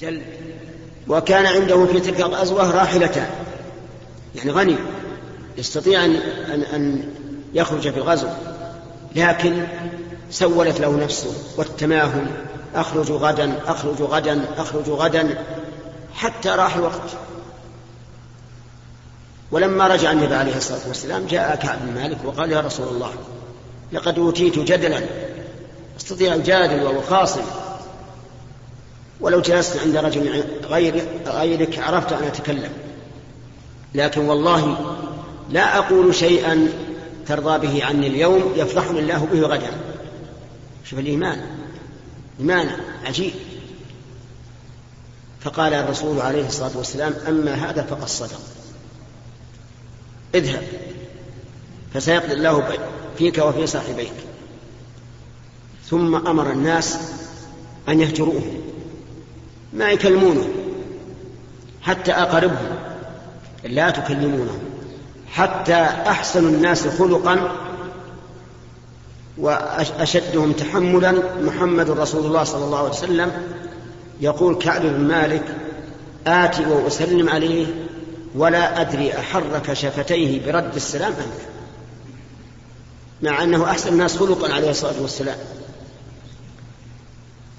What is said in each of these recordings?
جل. وكان عنده في تلك الغزوة راحلتان. يعني غني يستطيع أن, أن, أن يخرج في الغزو. لكن سولت له نفسه والتماهل أخرج غدا أخرج غدا أخرج غدا حتى راح الوقت. ولما رجع النبي عليه الصلاة والسلام جاء كعب بن مالك وقال يا رسول الله لقد أوتيت جدلا. أستطيع الجادل وأخاصم ولو جلست عند رجل غير غيرك عرفت أن أتكلم. لكن والله لا أقول شيئا ترضى به عني اليوم يفضحني الله به غدا. شوف الإيمان. إيمان عجيب. فقال الرسول عليه الصلاة والسلام أما هذا فقد صدق. اذهب فسيقضي الله فيك وفي صاحبيك. ثم أمر الناس أن يهجروه. ما يكلمونه حتى أقربهم لا تكلمونهم حتى أحسن الناس خلقا وأشدهم تحملا. محمد رسول الله صلى الله عليه وسلم يقول كعب بن مالك آتي وأسلم عليه ولا أدري أحرك شفتيه برد السلام أم مع أنه أحسن الناس خلقا عليه الصلاة والسلام.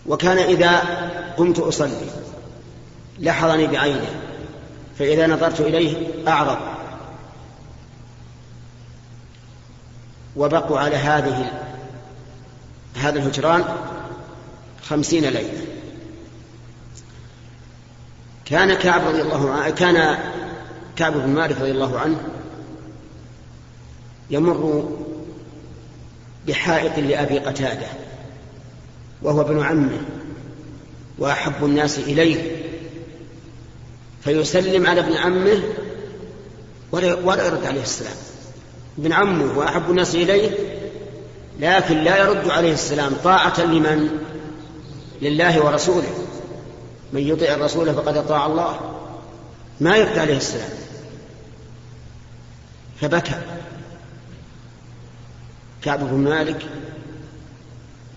وكان إذا قمت أصلي لحظني بعينه فإذا نظرت إليه أعرض. وبقوا على هذه هذا الهجران خمسين ليلة. كان كعب رضي الله عنه كان كعب بن مالك رضي الله عنه يمر بحائط لأبي قتادة. وهو ابن عمه وأحب الناس إليه فيسلم على ابن عمه ولا يرد عليه السلام. ابن عمه وأحب الناس إليه لكن لا يرد عليه السلام طاعة لمن؟ لله ورسوله. من يطع الرسول فقد أطاع الله. ما يرد عليه السلام. فبكى. كعب بن مالك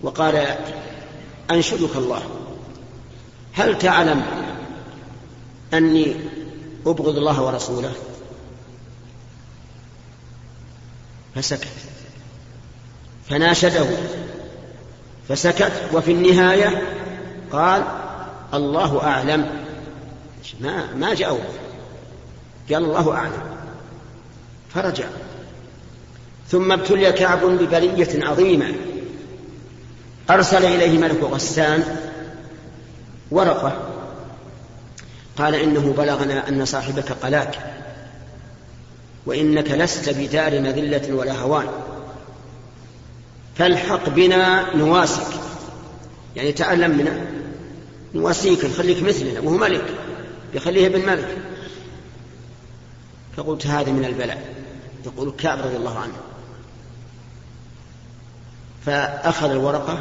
وقال أنشدك الله. هل تعلم أني أبغض الله ورسوله؟ فسكت. فناشده. فسكت. وفي النهاية قال الله أعلم. ما ما جاءوا قال الله أعلم. فرجع. ثم ابتلي كعب ببلية عظيمة. أرسل إليه ملك غسان ورقة. قال إنه بلغنا أن صاحبك قلاك وإنك لست بدار مذلة ولا هوان. فالحق بنا نواسك. يعني تعلم منا نواسيك نخليك مثلنا وهو ملك يخليه ابن ملك. فقلت هذا من البلاء. يقول كعب رضي الله عنه. فأخذ الورقة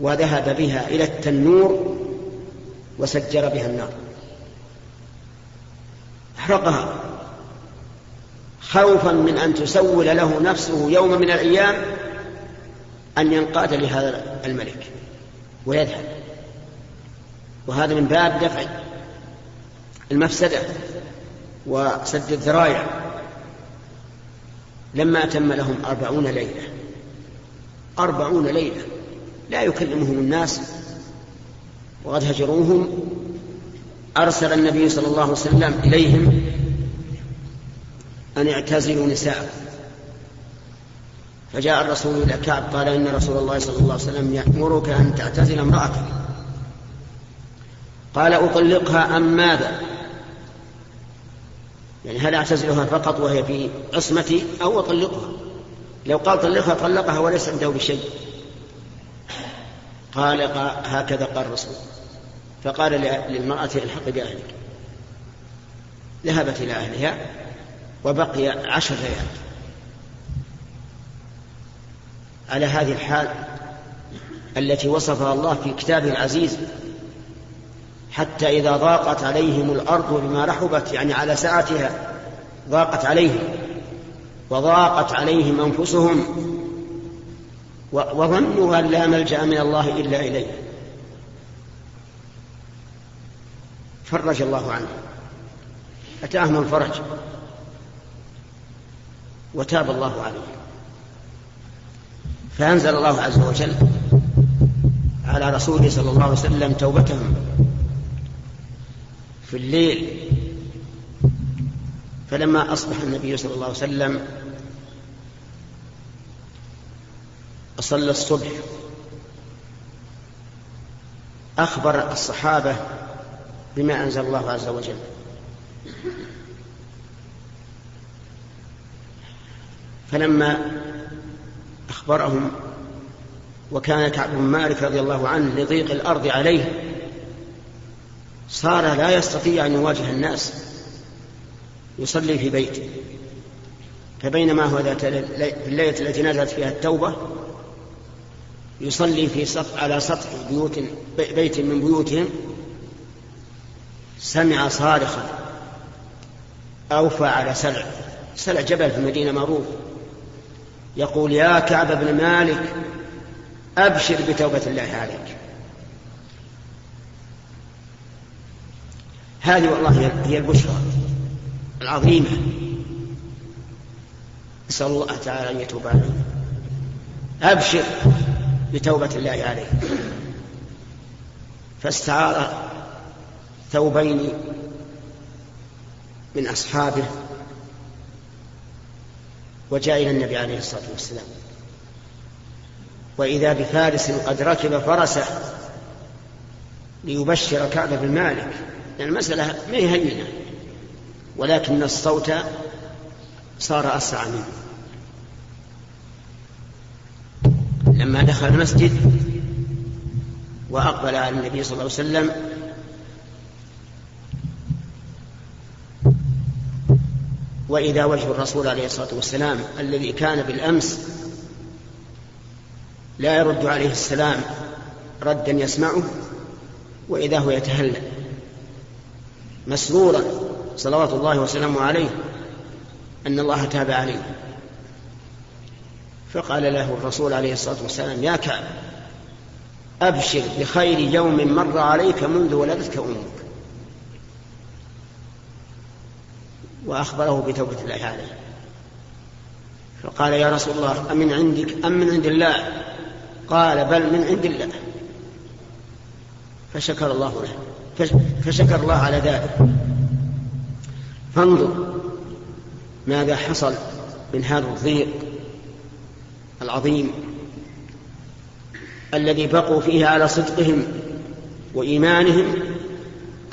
وذهب بها إلى التنور وسجر بها النار. أحرقها. خوفا من أن تسول له نفسه يوم من الأيام أن ينقاد لهذا الملك ويذهب. وهذا من باب دفع المفسدة وسد الذرايع لما أتم لهم أربعون ليلة. أربعون ليلة. لا يكلمهم الناس. وقد هجروهم. أرسل النبي صلى الله عليه وسلم إليهم أن اعتزلوا نساء فجاء الرسول إلى كعب قال إن رسول الله صلى الله عليه وسلم يأمرك أن تعتزل امرأتك. قال أطلقها أم ماذا؟ يعني هل أعتزلها فقط وهي في عصمتي أو أطلقها؟ لو قال طلقها طلقها وليس عنده بشيء. قال هكذا قال الرسول. فقال للمرأة الحق بأهلك. ذهبت إلى أهلها وبقي عشر ليال. على هذه الحال التي وصفها الله في كتابه العزيز حتى إذا ضاقت عليهم الأرض بما رحبت يعني على ساعتها ضاقت عليهم. وضاقت عليهم أنفسهم وظنوا أن لا ملجأ من الله إلا إليه. فرج الله عنه. أتاهم الفرج وتاب الله عليه. فأنزل الله عز وجل على رسوله صلى الله عليه وسلم توبتهم في الليل فلما أصبح النبي صلى الله عليه وسلم صلى الصبح أخبر الصحابة بما أنزل الله عز وجل. فلما أخبرهم وكان كعب بن مالك رضي الله عنه لضيق الأرض عليه صار لا يستطيع أن يواجه الناس. يصلي في بيته فبينما هو ذات الليلة التي نزلت فيها التوبة يصلي في سطح على سطح بيوت بيت من بيوتهم سمع صارخا أوفى على سلع. سلع جبل في المدينة معروف. يقول يا كعب بن مالك أبشر بتوبة الله عليك. هذه والله هي البشرى. العظيمة. نسأل الله تعالى أن يتوب علينا أبشر بتوبة الله عليه. فاستعار ثوبين من أصحابه وجاء إلى النبي عليه الصلاة والسلام. وإذا بفارس قد ركب فرسه ليبشر كعب بن مالك. لأن المسألة ما هي هينة. ولكن الصوت صار أسرع منه. لما دخل المسجد وأقبل على النبي صلى الله عليه وسلم وإذا وجه الرسول عليه الصلاة والسلام الذي كان بالأمس لا يرد عليه السلام ردا يسمعه وإذا هو يتهلل مسرورا. صلوات الله وسلامه عليه أن الله تاب عليه. فقال له الرسول عليه الصلاة والسلام يا كعب أبشر بخير يوم مر عليك منذ ولدتك أمك وأخبره بتوبة الله عليه. فقال يا رسول الله أمن عندك؟ أم من عند الله؟ قال بل من عند الله. فشكر الله له. فشكر الله على ذلك. فانظر ماذا حصل من هذا الضيق العظيم الذي بقوا فيه على صدقهم وإيمانهم.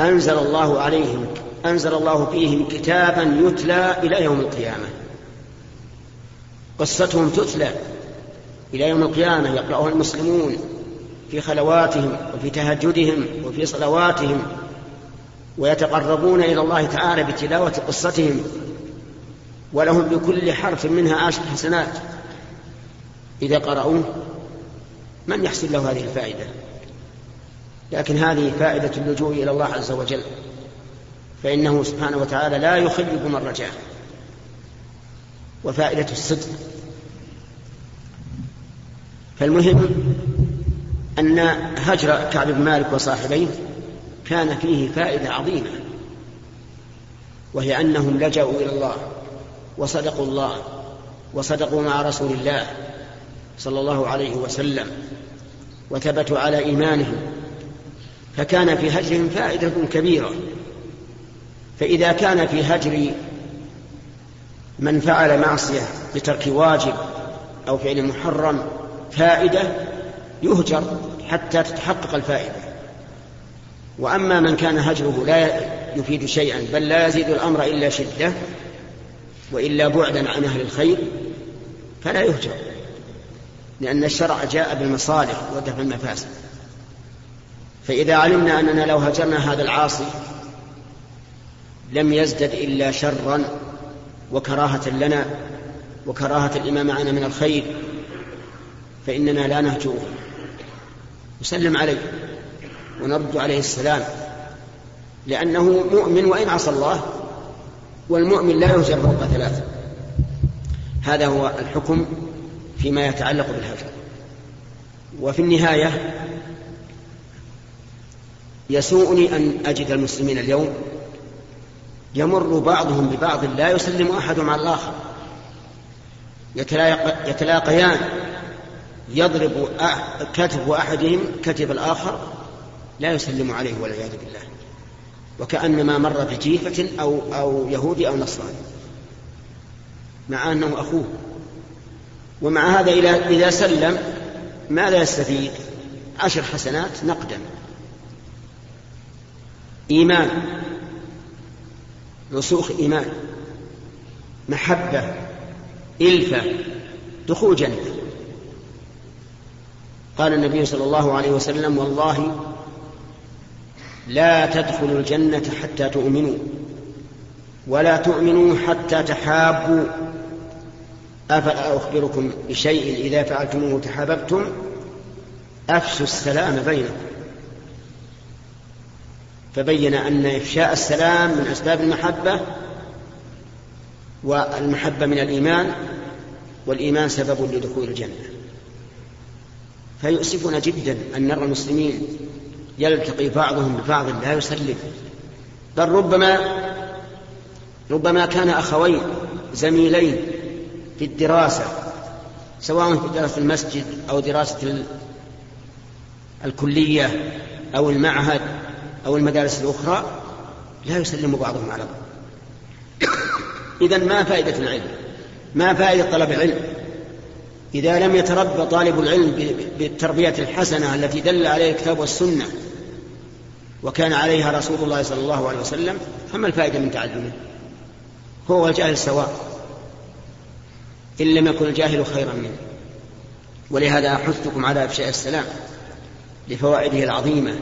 أنزل الله عليهم أنزل الله فيهم كتابا يتلى إلى يوم القيامة. قصتهم تتلى إلى يوم القيامة يقرأها المسلمون في خلواتهم وفي تهجدهم وفي صلواتهم. ويتقربون إلى الله تعالى بتلاوة قصتهم ولهم بكل حرف منها عشر حسنات. إذا قرأوه من يحصل له هذه الفائدة؟ لكن هذه فائدة اللجوء إلى الله عز وجل فإنه سبحانه وتعالى لا يخيب من رجاه. وفائدة الصدق. فالمهم أن هجر كعب بن مالك وصاحبيه كان فيه فائدة عظيمة وهي أنهم لجأوا إلى الله وصدقوا الله وصدقوا مع رسول الله صلى الله عليه وسلم وثبتوا على إيمانهم فكان في هجرهم فائدة كبيرة. فإذا كان في هجر من فعل معصية بترك واجب أو فعل محرم فائدة يهجر حتى تتحقق الفائدة. وأما من كان هجره لا يفيد شيئا بل لا يزيد الأمر إلا شدة وإلا بعدا عن أهل الخير فلا يهجر لأن الشرع جاء بالمصالح ودفع المفاسد. فإذا علمنا أننا لو هجرنا هذا العاصي لم يزدد إلا شرا وكراهة لنا وكراهة لما معنا من الخير فإننا لا نهجوه نسلم عليه. ونرد عليه السلام لأنه مؤمن وإن عصى الله والمؤمن لا يهجر فوق ثلاث هذا هو الحكم فيما يتعلق بالهجر وفي النهاية يسوءني أن أجد المسلمين اليوم. يمر بعضهم ببعض لا يسلم أحدهم على الآخر. يتلاقيان. يضرب كتف أحدهم كتف الآخر. لا يسلم عليه والعياذ بالله. وكأنما مر بجيفة أو أو يهودي أو نصراني. مع أنه أخوه. ومع هذا إذا سلم ماذا يستفيد؟ عشر حسنات نقدا. إيمان. رسوخ إيمان. محبة. إلفة. دخول جنة. قال النبي صلى الله عليه وسلم والله لا تدخلوا الجنة حتى تؤمنوا ولا تؤمنوا حتى تحابوا. أفلا أخبركم بشيء إذا فعلتموه تحاببتم؟ أفشوا السلام بينكم. فبين أن إفشاء السلام من أسباب المحبة والمحبة من الإيمان والإيمان سبب لدخول الجنة. فيؤسفنا جدا أن نرى المسلمين يلتقي بعضهم ببعض لا يسلم. بل ربما ربما كان أخوين زميلين في الدراسة سواء في دراسة المسجد أو دراسة الكلية أو المعهد أو المدارس الأخرى لا يسلم بعضهم على بعض. إذا ما فائدة العلم؟ ما فائدة طلب العلم؟ إذا لم يتربى طالب العلم بالتربية الحسنة التي دل عليها الكتاب والسنة وكان عليها رسول الله صلى الله عليه وسلم فما الفائدة من تعلمه؟ هو والجاهل سواء إن لم يكن الجاهل خيرا منه. ولهذا أحثكم على إفشاء السلام لفوائده العظيمة.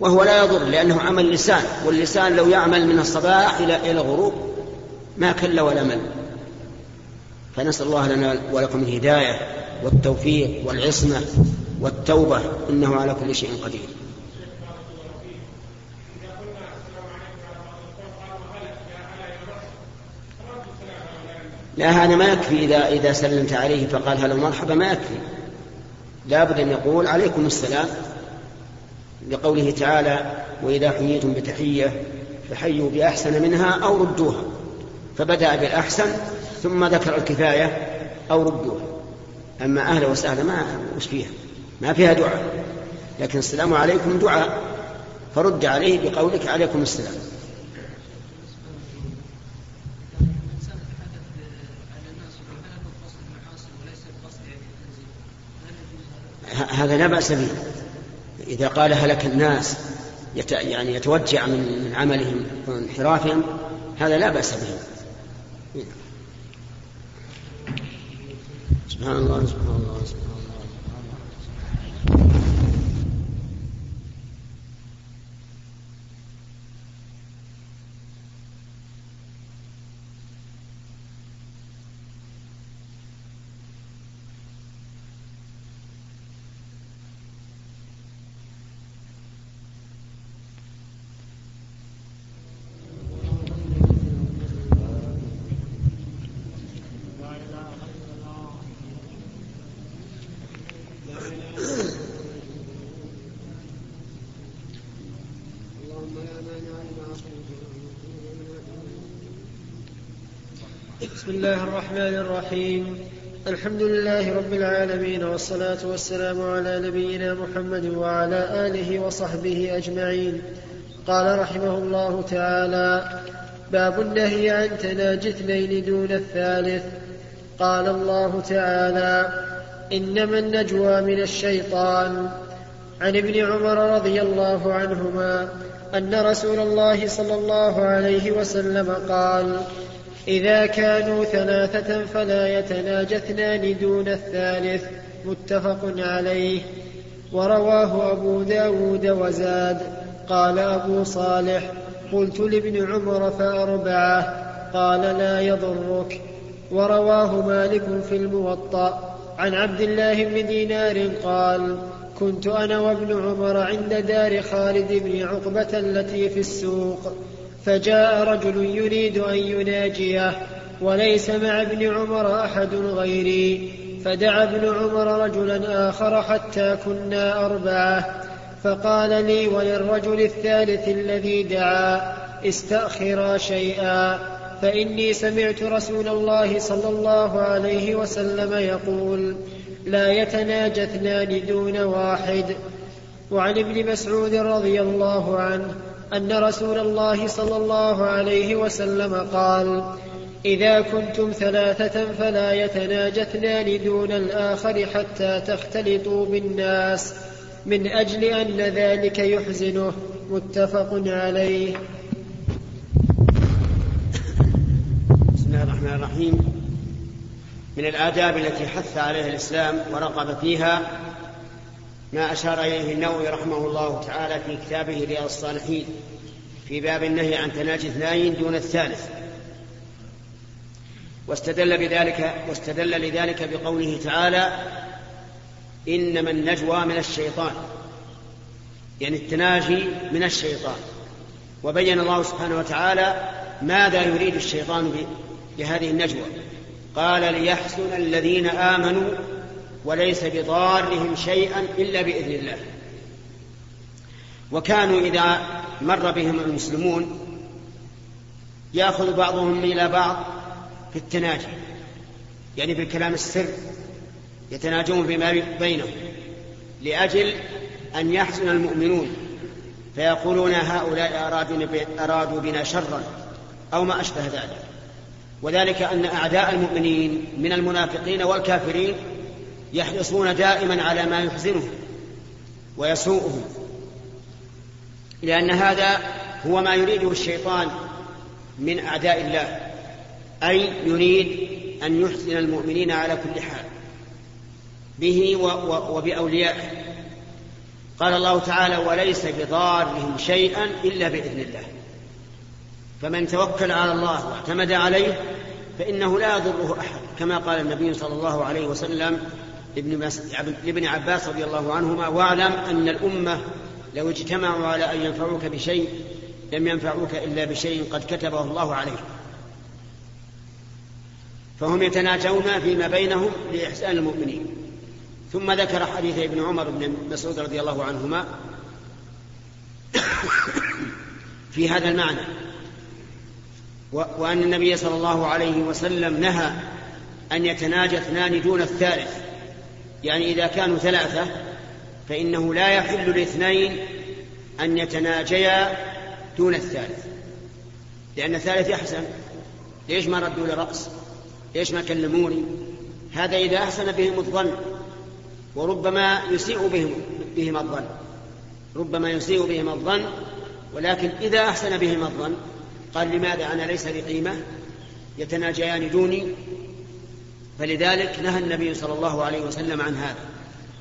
وهو لا يضر لأنه عمل لسان واللسان لو يعمل من الصباح إلى إلى الغروب ما كل ولا مل. فنسأل الله لنا ولكم الهداية والتوفيق والعصمة والتوبة إنه على كل شيء قدير. لا هذا ما يكفي إذا إذا سلمت عليه فقال هلا مرحبا ما يكفي لابد أن يقول عليكم السلام لقوله تعالى وإذا حييتم بتحية فحيوا بأحسن منها أو ردوها. فبدأ بالأحسن ثم ذكر الكفاية أو ردوها. أما أهلا وسهلا ما وش فيها؟ ما فيها دعاء. لكن السلام عليكم دعاء فرد عليه بقولك عليكم السلام. هذا لا بأس به. إذا قال هلك الناس يت يعني يتوجع من عملهم وانحرافهم هذا لا بأس به. سبحان الله سبحان الله سبحان الله بسم الله الرحمن الرحيم. الحمد لله رب العالمين والصلاة والسلام على نبينا محمد وعلى آله وصحبه أجمعين. قال رحمه الله تعالى باب النهي عن تناجي اثنين دون الثالث. قال الله تعالى إنما النجوى من الشيطان. عن ابن عمر رضي الله عنهما أن رسول الله صلى الله عليه وسلم قال إذا كانوا ثلاثة فلا يتناجى اثنان دون الثالث متفق عليه. ورواه أبو داود وزاد قال أبو صالح قلت لابن عمر فأربعة قال لا يضرك. ورواه مالك في الموطأ عن عبد الله بن دينار قال كنت أنا وابن عمر عند دار خالد بن عقبة التي في السوق. فجاء رجل يريد أن يناجيه وليس مع ابن عمر أحد غيري. فدعا ابن عمر رجلا آخر حتى كنا أربعة. فقال لي وللرجل الثالث الذي دعا استأخرا شيئا. فإني سمعت رسول الله صلى الله عليه وسلم يقول لا يتناجى اثنان دون واحد. وعن ابن مسعود رضي الله عنه أن رسول الله صلى الله عليه وسلم قال إذا كنتم ثلاثة فلا يتناجى اثنان دون الآخر حتى تختلطوا بالناس من أجل أن ذلك يحزنه. متفق عليه. بسم الله الرحمن الرحيم. من الآداب التي حث عليها الإسلام ورغب فيها ما أشار إليه النووي رحمه الله تعالى في كتابه رياض الصالحين في باب النهي عن تناجي اثنين دون الثالث. واستدل بذلك واستدل لذلك بقوله تعالى إنما النجوى من الشيطان. يعني التناجي من الشيطان. وبين الله سبحانه وتعالى ماذا يريد الشيطان بهذه النجوى. قال ليحزن الذين آمنوا وليس بضارهم شيئا إلا بإذن الله. وكانوا إذا مر بهم المسلمون يأخذ بعضهم إلى بعض في التناجي يعني بالكلام السر يتناجون فيما بينهم لأجل أن يحزن المؤمنون فيقولون هؤلاء أرادوا بنا شرا أو ما أشبه ذلك. وذلك أن أعداء المؤمنين من المنافقين والكافرين يحرصون دائما على ما يحزنهم ويسوءهم لأن هذا هو ما يريده الشيطان من أعداء الله أي يريد أن يحزن المؤمنين على كل حال به وبأوليائه. قال الله تعالى وليس بضارهم شيئا إلا بإذن الله. فمن توكل على الله واعتمد عليه فإنه لا يضره أحد كما قال النبي صلى الله عليه وسلم لابن عباس رضي الله عنهما واعلم أن الأمة لو اجتمعوا على أن ينفعوك بشيء لم ينفعوك إلا بشيء قد كتبه الله عليه فهم يتناجون فيما بينهم لإحسان المؤمنين. ثم ذكر حديث ابن عمر بن مسعود رضي الله عنهما في هذا المعنى. وأن النبي صلى الله عليه وسلم نهى أن يتناجى اثنان دون الثالث. يعني إذا كانوا ثلاثة فإنه لا يحل لاثنين أن يتناجيا دون الثالث لأن الثالث يحزن ليش ما ردوا لي رأس ليش ما كلموني؟ هذا إذا أحسن بهم الظن وربما يسيء بهم بهم الظن. ربما يسيء بهم الظن ولكن إذا أحسن بهم الظن قال لماذا أنا ليس لي قيمة يتناجيان دوني فلذلك نهى النبي صلى الله عليه وسلم عن هذا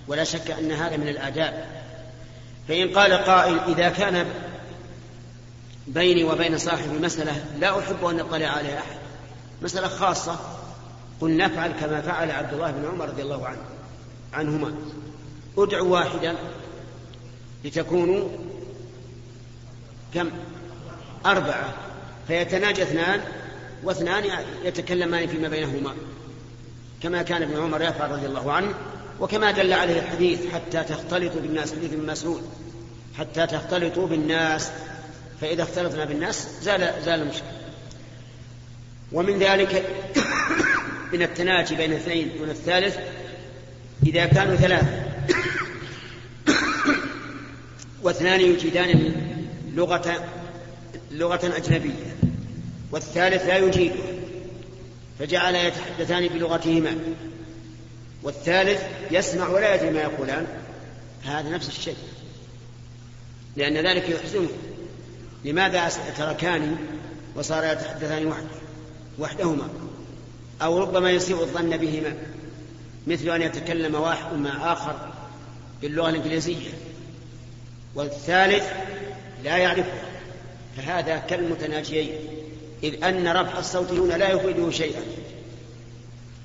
ولا شك أن هذا من الآداب. فإن قال قائل إذا كان بيني وبين صاحبي مسألة لا أحب أن يطلع عليها أحد. مسألة خاصة قل نفعل كما فعل عبد الله بن عمر رضي الله عنه عنهما. ادعوا واحدا لتكونوا كم؟ أربعة. فيتناجى اثنان واثنان يتكلمان فيما بينهما. كما كان ابن عمر يفعل رضي الله عنه وكما دل عليه الحديث حتى تختلطوا بالناس حديث ابن مسعود حتى تختلطوا بالناس فإذا اختلطنا بالناس زال زال المشكل ومن ذلك من التناجي بين اثنين دون الثالث إذا كانوا ثلاثة واثنان يجيدان لغة لغة أجنبية والثالث لا يجيده فجعل يتحدثان بلغتهما. والثالث يسمع ولا يدري ما يقولان. هذا نفس الشيء. لأن ذلك يحزنه. لماذا تركاني وصار يتحدثان وحده وحدهما؟ أو ربما يسيء الظن بهما. مثل أن يتكلم واحد مع آخر باللغة الإنجليزية. والثالث لا يعرفها. فهذا كالمتناجيين. إذ أن رفع الصوت هنا لا يفيده شيئا.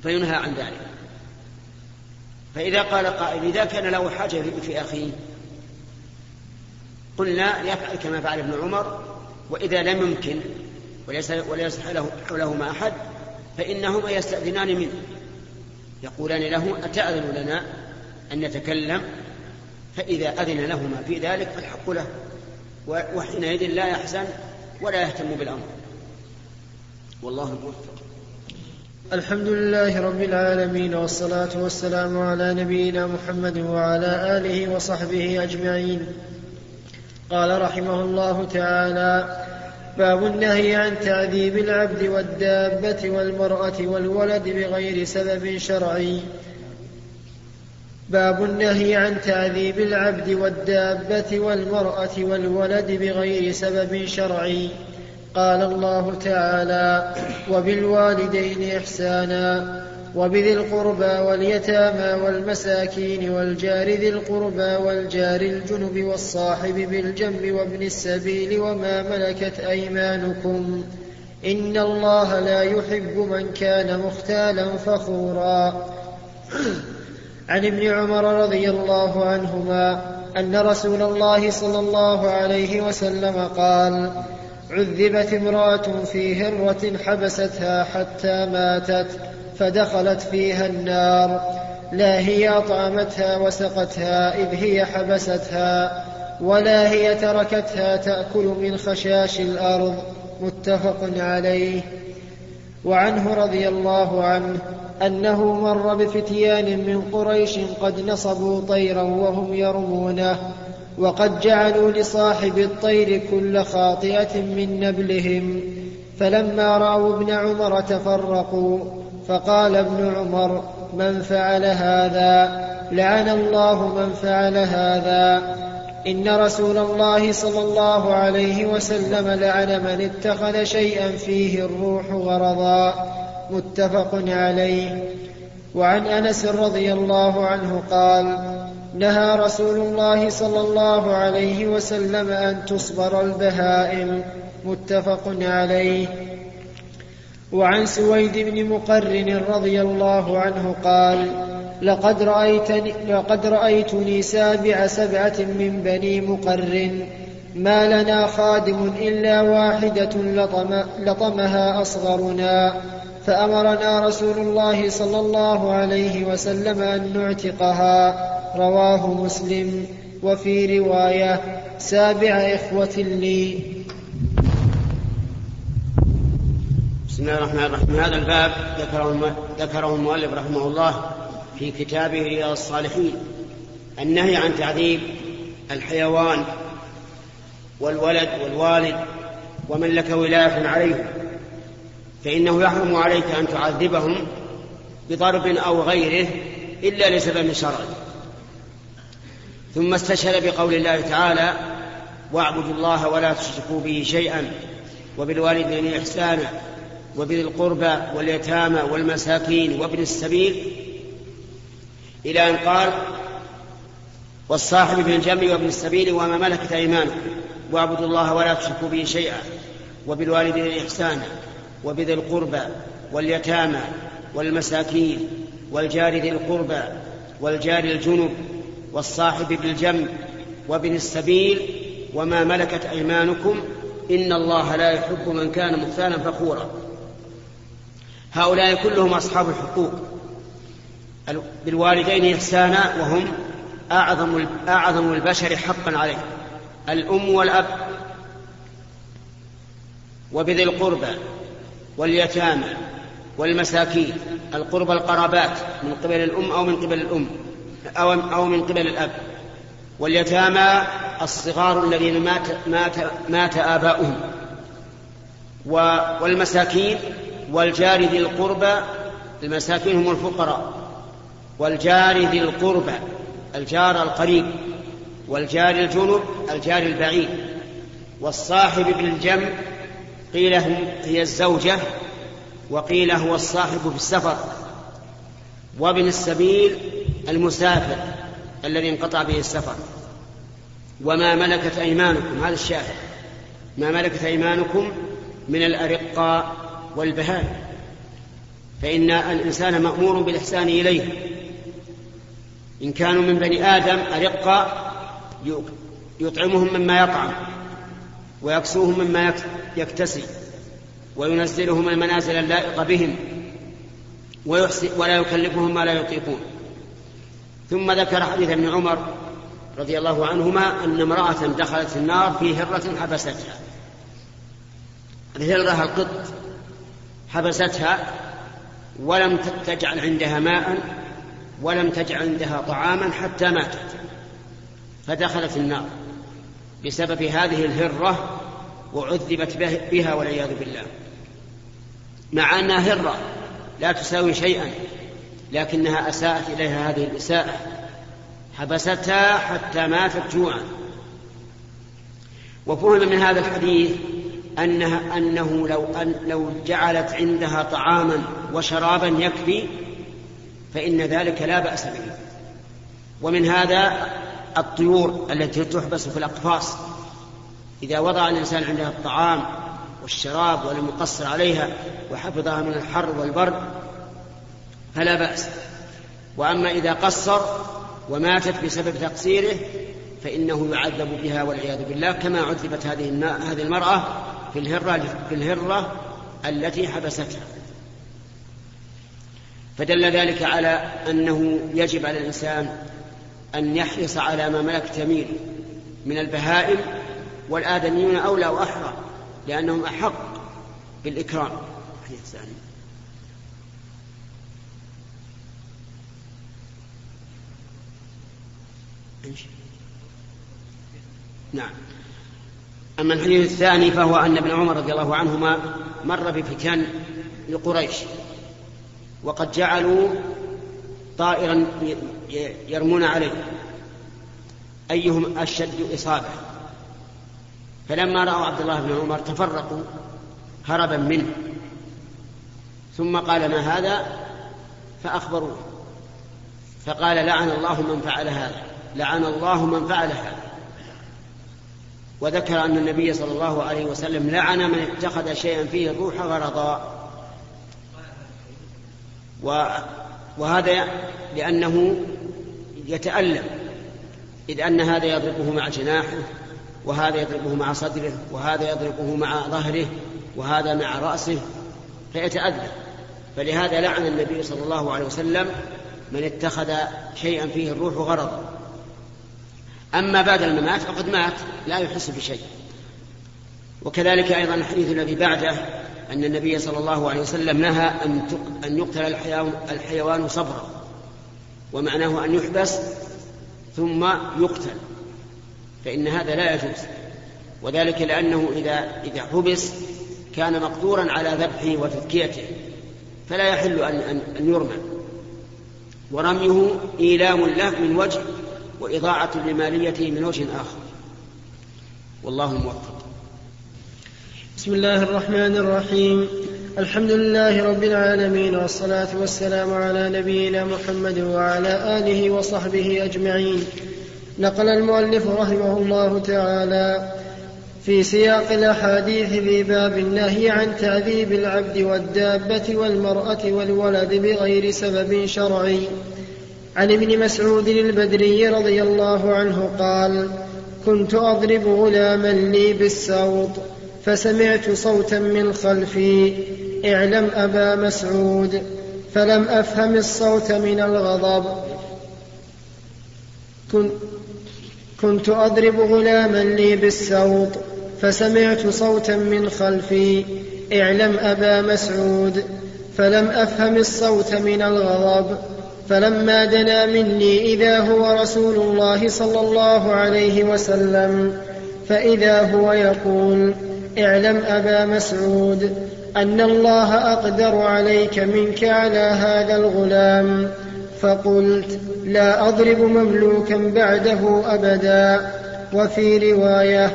فينهى عن ذلك. فإذا قال قائل إذا كان له حاجة في أخيه قلنا يفعل كما فعل ابن عمر وإذا لم يمكن وليس وليس حولهما أحد فإنهما يستأذنان منه. يقولان له أتأذن لنا أن نتكلم؟ فإذا أذن لهما في ذلك فالحق له. وحينئذ لا يحزن ولا يهتم بالأمر. والله الموفق الحمد لله رب العالمين والصلاة والسلام على نبينا محمد وعلى آله وصحبه أجمعين. قال رحمه الله تعالى باب النهي عن تعذيب العبد والدابة والمرأة والولد بغير سبب شرعي. باب النهي عن تعذيب العبد والدابة والمرأة والولد بغير سبب شرعي. قال الله تعالى وبالوالدين إحسانا وبذي القربى واليتامى والمساكين والجار ذي القربى والجار الجنب والصاحب بالجنب وابن السبيل وما ملكت أيمانكم. إن الله لا يحب من كان مختالا فخورا. عن ابن عمر رضي الله عنهما أن رسول الله صلى الله عليه وسلم قال عذبت امرأة في هرة حبستها حتى ماتت فدخلت فيها النار. لا هي أطعمتها وسقتها إذ هي حبستها ولا هي تركتها تأكل من خشاش الأرض. متفق عليه. وعنه رضي الله عنه أنه مر بفتيان من قريش قد نصبوا طيرا وهم يرمونه. وقد جعلوا لصاحب الطير كل خاطئة من نبلهم فلما رأوا ابن عمر تفرقوا فقال ابن عمر من فعل هذا؟ لعن الله من فعل هذا. إن رسول الله صلى الله عليه وسلم لعن من اتخذ شيئا فيه الروح غرضا متفق عليه. وعن أنس رضي الله عنه قال نهى رسول الله صلى الله عليه وسلم أن تصبر البهائم. متفق عليه. وعن سويد بن مقرن رضي الله عنه قال لقد رأيتني, لقد رأيتني سابع سبعة من بني مقرن ما لنا خادم إلا واحدة لطم لطمها أصغرنا. فأمرنا رسول الله صلى الله عليه وسلم أن نعتقها. رواه مسلم. وفي رواية سابع إخوة لي. بسم الله الرحمن الرحيم. هذا الباب ذكره ذكره المؤلف رحمه الله في كتابه رياض الصالحين. النهي عن تعذيب الحيوان والولد والوالد ومن لك ولاية عليه فإنه يحرم عليك أن تعذبهم بضرب أو غيره إلا لسبب شرعي. ثم استشهد بقول الله تعالى واعبدوا الله ولا تشركوا به شيئا وبالوالدين إحسانا وبذي القربى واليتامى والمساكين وابن السبيل إلى أن قال والصاحب بالجنب وابن السبيل وما ملكت أيمانكم واعبدوا الله ولا تشركوا به شيئا وبالوالدين إحسانا وبذي القربى واليتامى والمساكين والجار ذي القربى والجار الجنب والصاحب بالجنب وابن السبيل وما ملكت أيمانكم إن الله لا يحب من كان مختالا فخورا. هؤلاء كلهم أصحاب الحقوق. بالوالدين إحسانا وهم أعظم أعظم البشر حقا عليه الأم والأب وبذي القربى واليتامى والمساكين. القربى القرابات من قبل الأم أو من قبل الأم. أو أو من قبل الأب. واليتامى الصغار الذين مات مات مات آباؤهم. والمساكين والجار ذي القربى المساكين هم الفقراء. والجار ذي القربى الجار القريب. والجار الجنب الجار البعيد. والصاحب بالجنب قيل هي الزوجة وقيل هو الصاحب في السفر وابن السبيل المسافر الذي انقطع به السفر. وما ملكت أيمانكم هذا الشاهد. ما ملكت أيمانكم من الأرقاء والبهائم. فإن الإنسان مأمور بالإحسان إليه. إن كانوا من بني آدم أرقاء يطعمهم مما يطعم ويكسوهم مما يكتسي وينزلهم المنازل اللائقة بهم ولا يكلفهم ما لا يطيقون. ثم ذكر حديث ابن عمر رضي الله عنهما أن امرأة دخلت النار في هرة حبستها. الهرة القط حبستها ولم تجعل عندها ماء ولم تجعل عندها طعاما حتى ماتت فدخلت النار بسبب هذه الهرة وعذبت بها والعياذ بالله. مع أنها هرة لا تساوي شيئا. لكنها أساءت إليها هذه الإساءة. حبستها حتى ماتت جوعا. وفهم من هذا الحديث أنها أنه لو أن لو جعلت عندها طعاما وشرابا يكفي فإن ذلك لا بأس به. ومن هذا الطيور التي تحبس في الأقفاص. إذا وضع الإنسان عندها الطعام والشراب ولم يقصر عليها وحفظها من الحر والبرد فلا بأس. وأما إذا قصر وماتت بسبب تقصيره فإنه يعذب بها والعياذ بالله كما عذبت هذه هذه المرأة في الهرة في الهرة التي حبستها. فدل ذلك على أنه يجب على الإنسان أن يحرص على ما ملك تميل من البهائم والآدميون أولى وأحرى لأنهم أحق بالإكرام. نعم. أما الحديث الثاني فهو أن ابن عمر رضي الله عنهما مر بفتن لقريش وقد جعلوا طائرا يرمون عليه أيهم أشد إصابة؟ فلما رأوا عبد الله بن عمر تفرقوا هربا منه ثم قال ما هذا؟ فأخبروه فقال لعن الله من فعل هذا. لعن الله من فعل هذا. وذكر أن النبي صلى الله عليه وسلم لعن من اتخذ شيئا فيه الروح غرضا. وهذا لأنه يتألم إذ أن هذا يضربه مع جناحه وهذا يضربه مع صدره وهذا يضربه مع ظهره وهذا مع رأسه فيتأذى فلهذا لعن النبي صلى الله عليه وسلم من اتخذ شيئا فيه الروح غرضا. أما بعد الممات فقد مات لا يحس بشيء. وكذلك أيضا الحديث الذي بعده أن النبي صلى الله عليه وسلم نهى أن أن يقتل الحيوان, صبرا ومعناه أن يحبس ثم يقتل فإن هذا لا يجوز. وذلك لأنه إذا إذا حبس كان مقدورا على ذبحه وتذكيته فلا يحل أن أن, أن يرمى. ورميه إيلام له من وجه وإضاعة لماليته من وجه آخر. والله موفق. بسم الله الرحمن الرحيم. الحمد لله رب العالمين والصلاة والسلام على نبينا محمد وعلى آله وصحبه أجمعين. نقل المؤلف رحمه الله تعالى في سياق الأحاديث في باب النهي عن تعذيب العبد والدابة والمرأة والولد بغير سبب شرعي. عن ابن مسعود البدري رضي الله عنه قال كنت أضرب غلاما لي بالسوط فسمعت صوتا من خلفي اعلم أبا مسعود فلم أفهم الصوت من الغضب. كنت أضرب غلاما لي بالسوط فسمعت صوتا من خلفي اعلم أبا مسعود فلم أفهم الصوت من الغضب. فلما دنا مني إذا هو رسول الله صلى الله عليه وسلم فإذا هو يقول اعلم أبا مسعود أن الله أقدر عليك منك على هذا الغلام. فقلت لا أضرب مملوكا بعده أبدا. وفي رواية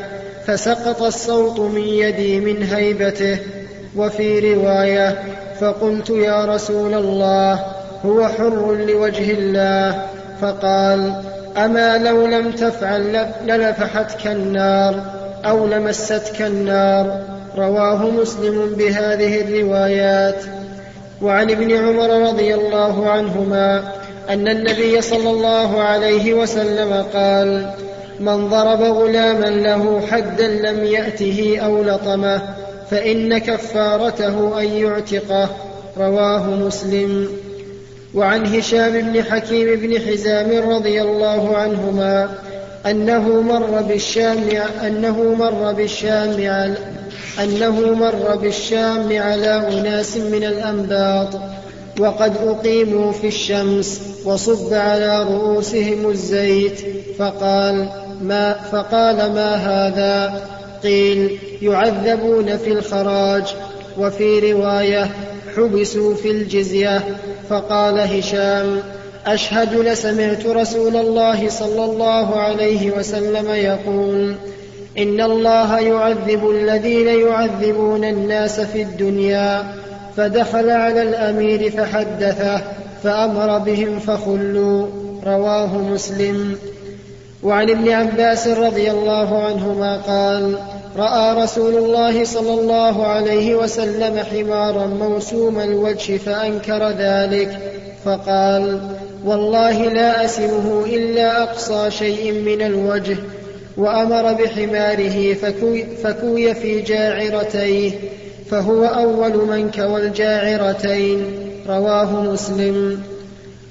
فسقط الصوت من يدي من هيبته. وفي رواية فقلت يا رسول الله هو حر لوجه الله فقال أما لو لم تفعل لنفحتك النار أو لمستك النار رواه مسلم بهذه الروايات. وعن ابن عمر رضي الله عنهما أن النبي صلى الله عليه وسلم قال من ضرب غلاما له حدا لم يأته أو لطمه فإن كفارته أن يعتقه. رواه مسلم. وعن هشام بن حكيم بن حزام رضي الله عنهما أنه مر بالشام أنه مر بالشام على أنه مر بالشام على أناس من الأنباط وقد أقيموا في الشمس وصب على رؤوسهم الزيت فقال ما فقال ما هذا؟ قيل يعذبون في الخراج. وفي رواية حبسوا في الجزية فقال هشام أشهد لسمعت رسول الله صلى الله عليه وسلم يقول إن الله يعذب الذين يعذبون الناس في الدنيا فدخل على الأمير فحدثه فأمر بهم فخلوا رواه مسلم. وعن ابن عباس رضي الله عنهما قال رأى رسول الله صلى الله عليه وسلم حمارا موسوم الوجه فأنكر ذلك فقال والله لا أسمه إلا أقصى شيء من الوجه وأمر بحماره فكوي, فكوي في جاعرتيه فهو أول من كوى الجاعرتين. رواه مسلم.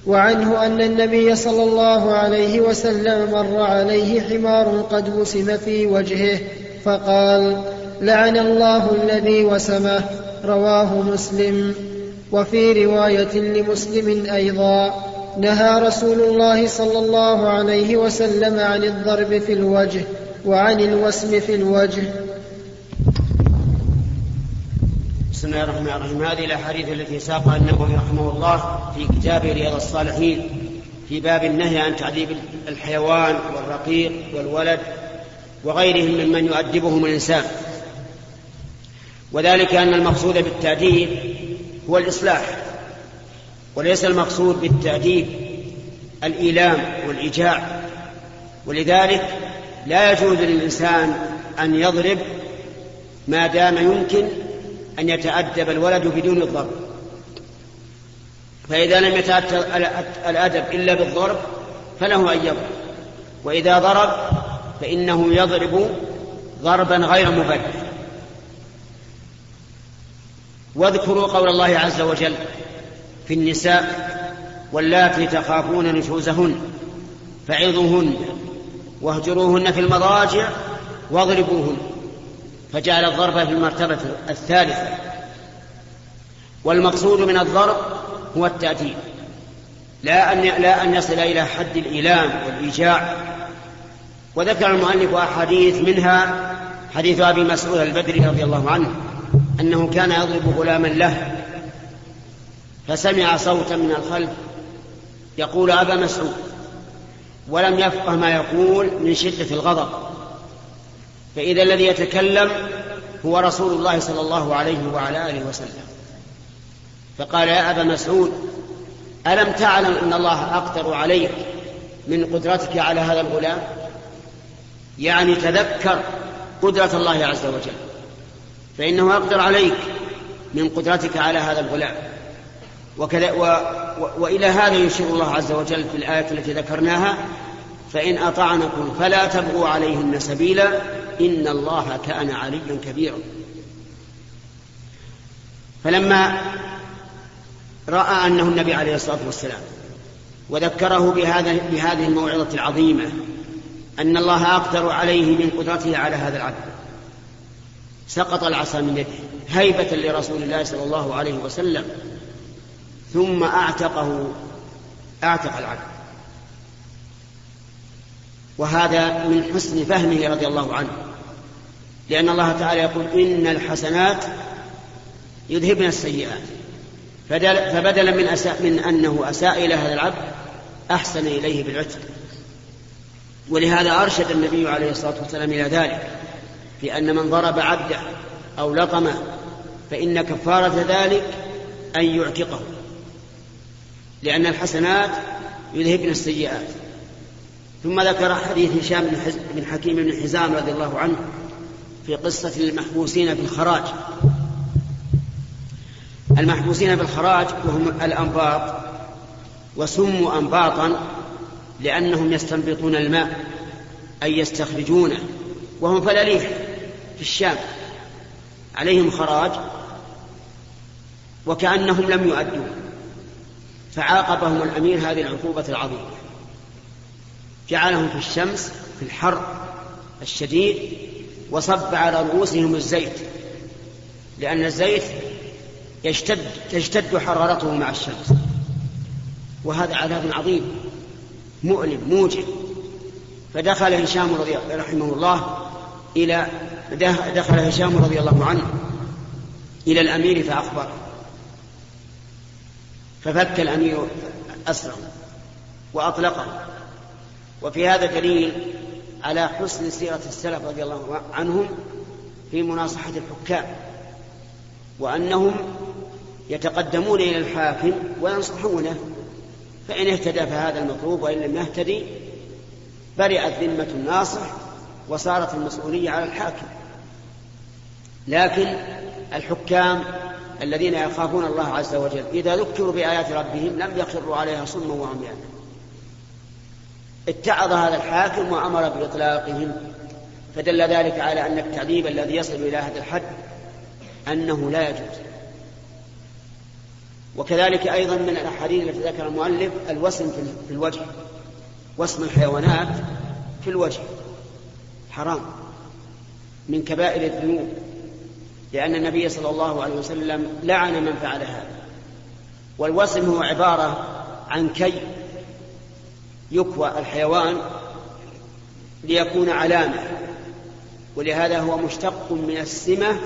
وعنه أن النبي صلى الله عليه وسلم مر عليه حمار قد وسم في وجهه فقال لعن الله الذي وسمه رواه مسلم. وفي رواية لمسلم أيضا نهى رسول الله صلى الله عليه وسلم عن الضرب في الوجه وعن الوسم في الوجه. بسم الله الرحمن الرحيم. هذه الاحاديث التي ساقها النووي رحمه الله في كتابه رياض الصالحين في باب النهي عن تعذيب الحيوان والرقيق والولد وغيرهم ممن يؤدبهم الإنسان. وذلك أن المقصود بالتأديب هو الإصلاح وليس المقصود بالتأديب الإيلام والإيجاع. ولذلك لا يجوز للإنسان أن يضرب ما دام يمكن أن يتأدب الولد بدون الضرب. فإذا لم يتأتى الأدب إلا بالضرب فله أن يضرب وإذا ضرب فإنه يضرب ضربا غير مبرر. واذكروا قول الله عز وجل في النساء واللاتي تخافون نشوزهن فعظوهن واهجروهن في المضاجع واضربوهن. فجعل الضرب في المرتبة الثالثة. والمقصود من الضرب هو التأديب. لا أن لا أن يصل إلى حد الإيلام والإيجاع وذكر المؤلف أحاديث منها حديث أبي مسعود البدري رضي الله عنه أنه كان يضرب غلاما له فسمع صوتا من الخلف يقول أبا مسعود ولم يفقه ما يقول من شدة الغضب فإذا الذي يتكلم هو رسول الله صلى الله عليه وعلى آله وسلم. فقال يا أبا مسعود ألم تعلم أن الله أقدر عليك من قدرتك على هذا الغلام؟ يعني تذكر قدرة الله عز وجل فإنه أقدر عليك من قدرتك على هذا الغلام. وكذا و و وإلى هذا يشير الله عز وجل في الآية التي ذكرناها فإن أطعنكم فلا تبغوا عليهن سبيلا إن الله كان عليا كبيرا. فلما رأى أنه النبي عليه الصلاة والسلام وذكره بهذا بهذه الموعظة العظيمة أن الله أقدر عليه من قدرته على هذا العبد. سقط العصا من يده هيبة لرسول الله صلى الله عليه وسلم ثم أعتقه أعتق العبد. وهذا من حسن فهمه رضي الله عنه لأن الله تعالى يقول إن الحسنات يذهبن السيئات. فبدلا من أساء من أنه أساء إلى هذا العبد أحسن إليه بالعتق. ولهذا أرشد النبي عليه الصلاة والسلام إلى ذلك في أن من ضرب عبده أو لطمه فإن كفارة ذلك أن يعتقه لأن الحسنات يذهبن السيئات. ثم ذكر حديث هشام بن حكيم بن حزام رضي الله عنه في قصة المحبوسين في الخراج. المحبوسين في الخراج وهم الأنباط وسموا أنباطا لأنهم يستنبطون الماء أي يستخرجونه وهم فلاليح في الشام. عليهم خراج وكأنهم لم يؤدوا فعاقبهم الأمير هذه العقوبة العظيمة. جعلهم في الشمس في الحر الشديد وصب على رؤوسهم الزيت لأن الزيت يشتد تشتد حرارته مع الشمس. وهذا عذاب عظيم. مؤلم موجع. فدخل هشام رضي رحمه الله إلى دخل هشام رضي الله عنه إلى الأمير فأخبره. ففك الأمير أسره وأطلقه. وفي هذا دليل على حسن سيرة السلف رضي الله عنهم في مناصحة الحكام وأنهم يتقدمون إلى الحاكم وينصحونه فإن اهتدى فهذا المطلوب وإن لم يهتدي برئت ذمة الناصح وصارت المسؤولية على الحاكم. لكن الحكام الذين يخافون الله عز وجل إذا ذكروا بآيات ربهم لم يخروا عليها صما وعميانا اتعظ هذا الحاكم وأمر بإطلاقهم فدل ذلك على أن التعذيب الذي يصل إلى هذا الحد أنه لا يجوز. وكذلك أيضا من الأحاديث التي ذكر المؤلف الوسم في الوجه وسم الحيوانات في الوجه. حرام. من كبائر الذنوب لأن النبي صلى الله عليه وسلم لعن من فعل هذا. والوسم هو عبارة عن كي يكوى الحيوان ليكون علامة ولهذا هو مشتق من السمة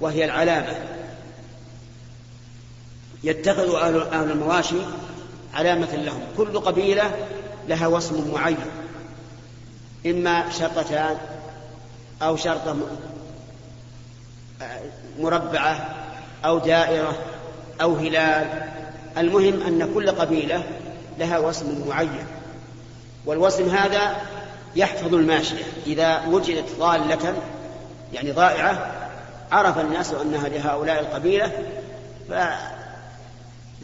وهي العلامة. يتخذ أهل المواشي علامة لهم. كل قبيلة لها وصم معين. إما شرطتان أو شرطة مربعة أو دائرة أو هلال. المهم أن كل قبيلة لها وصم معين. والوصم هذا يحفظ الماشية. إذا وجدت ضالة يعني ضائعة عرف الناس أنها لهؤلاء القبيلة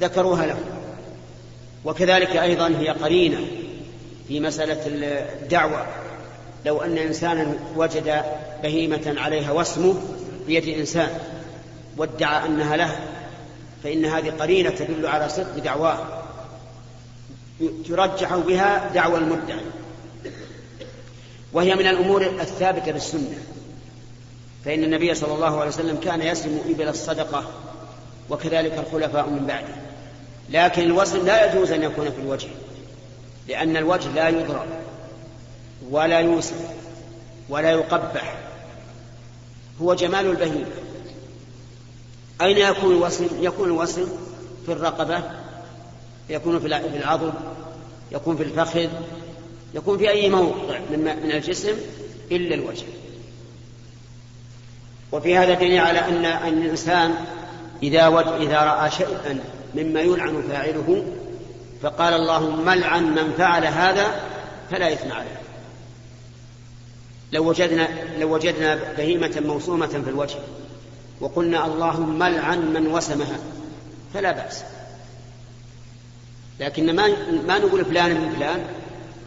فذكروها له وكذلك أيضا هي قرينة في مسألة الدعوة. لو أن إنسانا وجد بهيمة عليها وسمه بيد إنسان وادعى أنها له فإن هذه قرينة تدل على صدق دعواه. ترجح بها دعوى المدعي. وهي من الأمور الثابتة بالسنة. فإن النبي صلى الله عليه وسلم كان يسلم إبل الصدقة وكذلك الخلفاء من بعده. لكن الوزن لا يجوز أن يكون في الوجه لأن الوجه لا يضرب ولا يوسف ولا يقبح. هو جمال البهيمة. أين يكون الوصل؟ يكون الوصل في الرقبة يكون في العضد يكون في الفخذ يكون في أي موضع من الجسم إلا الوجه. وفي هذا دليل على أن الإنسان إذا إذا رأى شيئا مما يلعن فاعله فقال اللهم العن من فعل هذا فلا إثم عليه. لو وجدنا لو وجدنا بهيمة موسومة في الوجه وقلنا اللهم العن من وسمها فلا بأس. لكن ما ما نقول فلان من فلان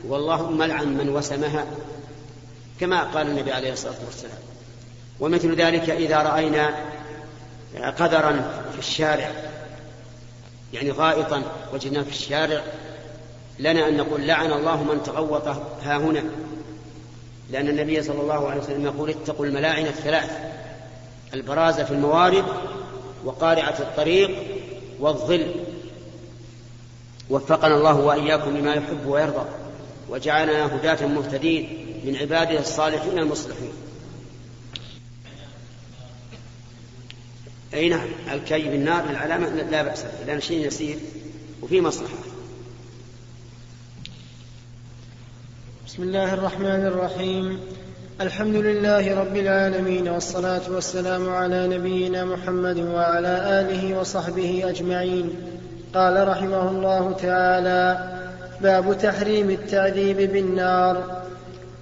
واللهم العن من وسمها كما قال النبي عليه الصلاة والسلام. ومثل ذلك إذا رأينا قذرا في الشارع يعني غائطا وجدناه في الشارع لنا أن نقول لعن الله من تغوط ها هنا. لأن النبي صلى الله عليه وسلم يقول اتقوا الملاعن الثلاث البرازة في الموارد وقارعة الطريق والظل. وفقنا الله وإياكم لما يحب ويرضى وجعلنا هداة مهتدين من عباده الصالحين المصلحين. أي نعم الكي بالنار العلامة لا بأس لأن شيء يسير وفي مصلحة. بسم الله الرحمن الرحيم. الحمد لله رب العالمين والصلاة والسلام على نبينا محمد وعلى آله وصحبه أجمعين. قال رحمه الله تعالى باب تحريم التعذيب بالنار.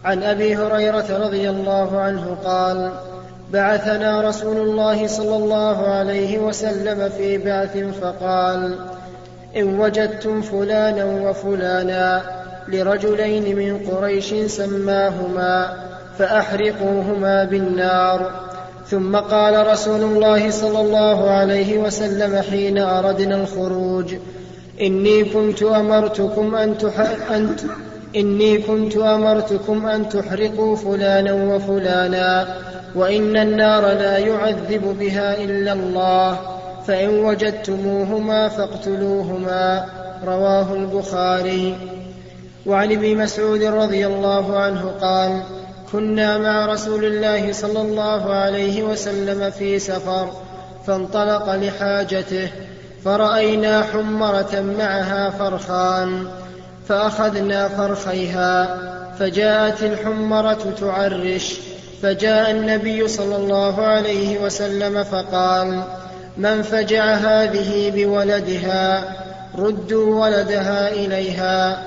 عن أبي هريرة رضي الله عنه قال بعثنا رسول الله صلى الله عليه وسلم في بعث فقال إن وجدتم فلانا وفلانا لرجلين من قريش سماهما فأحرقوهما بالنار. ثم قال رسول الله صلى الله عليه وسلم حين أردنا الخروج إني كنت أمرتكم أن, تح... أن, إني كنت أمرتكم أن تحرقوا فلانا وفلانا وإن النار لا يعذب بها إلا الله فإن وجدتموهما فاقتلوهما رواه البخاري. وعن ابن مسعود رضي الله عنه قال كنا مع رسول الله صلى الله عليه وسلم في سفر فانطلق لحاجته فرأينا حمرة معها فرخان. فأخذنا فرخيها فجاءت الحمرة تعرش فجاء النبي صلى الله عليه وسلم فقال من فجع هذه بولدها ردوا ولدها إليها.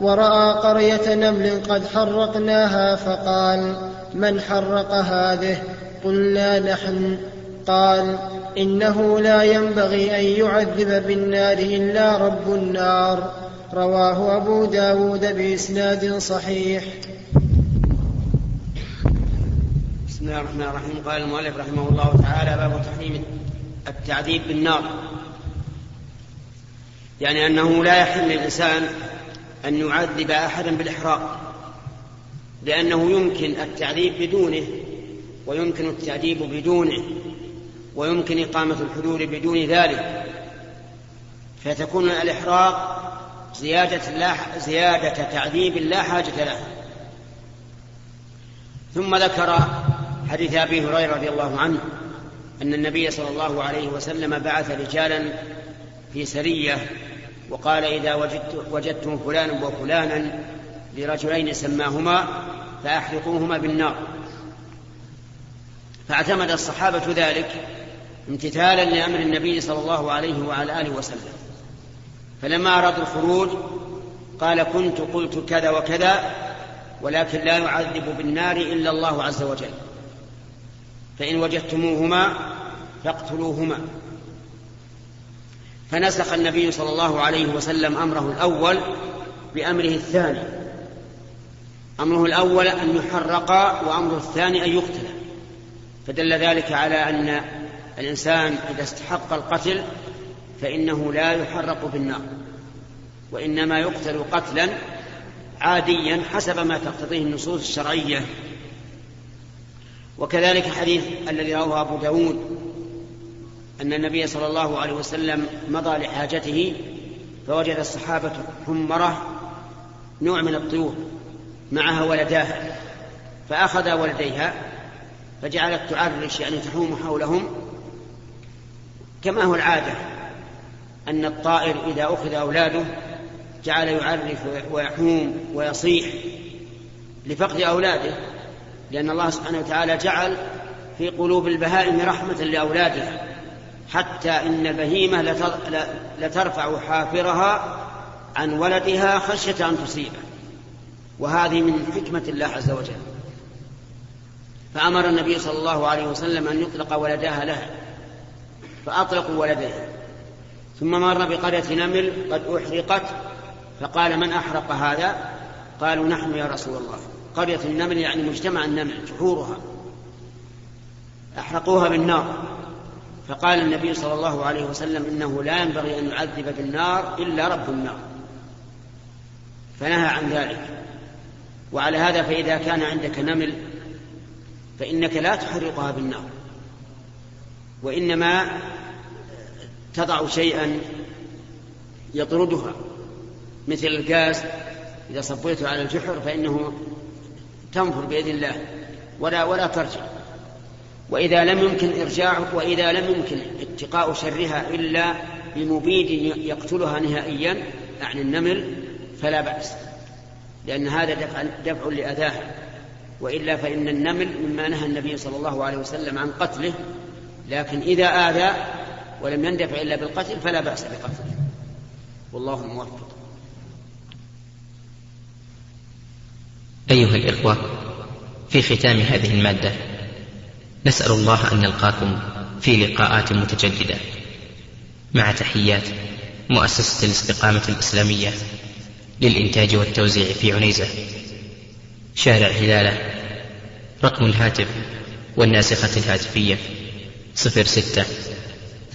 ورأى قرية نمل قد حرقناها فقال من حرق هذه؟ قلنا نحن. قال إنه لا ينبغي أن يعذب بالنار إلا رب النار. رواه أبو داود بإسناد صحيح. بسم الله الرحمن الرحيم. قال المؤلف رحمه الله تعالى باب تحريم التعذيب بالنار. يعني أنه لا يحل للإنسان أن يعذب أحدا بالإحراق لأنه يمكن التعذيب بدونه ويمكن التعذيب بدونه ويمكن إقامة الحدود بدون ذلك. فتكون الإحراق زيادة, لا زيادة تعذيب لا حاجة له. ثم ذكر حديث أبي هريرة رضي الله عنه أن النبي صلى الله عليه وسلم بعث رجالا في سرية وقال إذا وجدت وجدتم فلانا وفلانا لرجلين سماهما فأحرقوهما بالنار. فاعتمد الصحابة ذلك امتثالا لأمر النبي صلى الله عليه وعلى آله وسلم. فلما أرادوا الخروج قال كنت قلت كذا وكذا ولكن لا يعذب بالنار إلا الله عز وجل. فإن وجدتموهما فاقتلوهما. فنسخ النبي صلى الله عليه وسلم أمره الأول بأمره الثاني. أمره الأول أن يحرق وأمره الثاني أن يقتل. فدل ذلك على أن الإنسان إذا استحق القتل فإنه لا يحرق بالنار وإنما يقتل قتلا عاديا حسب ما تقتضيه النصوص الشرعية. وكذلك حديث الذي رواه أبو داود أن النبي صلى الله عليه وسلم مضى لحاجته فوجد الصحابة حمرة نوع من الطيور معها ولداها فأخذ ولديها فجعلت تعرش يعني تحوم حولهم كما هو العادة. أن الطائر إذا أخذ أولاده جعل يعرف ويحوم ويصيح لفقد أولاده لأن الله سبحانه وتعالى جعل في قلوب البهائم رحمة لأولادها حتى إن البهيمة لترفع حافرها عن ولدها خشية أن تصيبه وهذه من حكمة الله عز وجل. فأمر النبي صلى الله عليه وسلم أن يطلق ولدها لها فأطلقوا ولديها. ثم مر بقرية نمل قد أحرقت فقال من أحرق هذا؟ قالوا نحن يا رسول الله. قرية النمل يعني مجتمع النمل جحورها. أحرقوها بالنار. فقال النبي صلى الله عليه وسلم إنه لا ينبغي أن يعذب بالنار إلا رب النار. فنهى عن ذلك. وعلى هذا فإذا كان عندك نمل فإنك لا تحرقها بالنار. وإنما تضع شيئا يطردها مثل الغاز إذا صبيته على الجحر فإنه تنفر بإذن الله ولا ولا ترجع. وإذا لم يمكن إرجاع وإذا لم يمكن اتقاء شرها إلا بمبيد يقتلها نهائيا يعني النمل فلا بأس. لأن هذا دفع, دفع لأذاها وإلا فإن النمل مما نهى النبي صلى الله عليه وسلم عن قتله لكن إذا آذى ولم يندفع إلا بالقتل فلا بأس بقتله. والله الموفق أيها الإخوة في ختام هذه المادة نسأل الله أن نلقاكم في لقاءات متجددة. مع تحيات مؤسسة الاستقامة الإسلامية للإنتاج والتوزيع في عنيزة. شارع هلالة رقم الهاتف والناسخة الهاتفية صفر ستة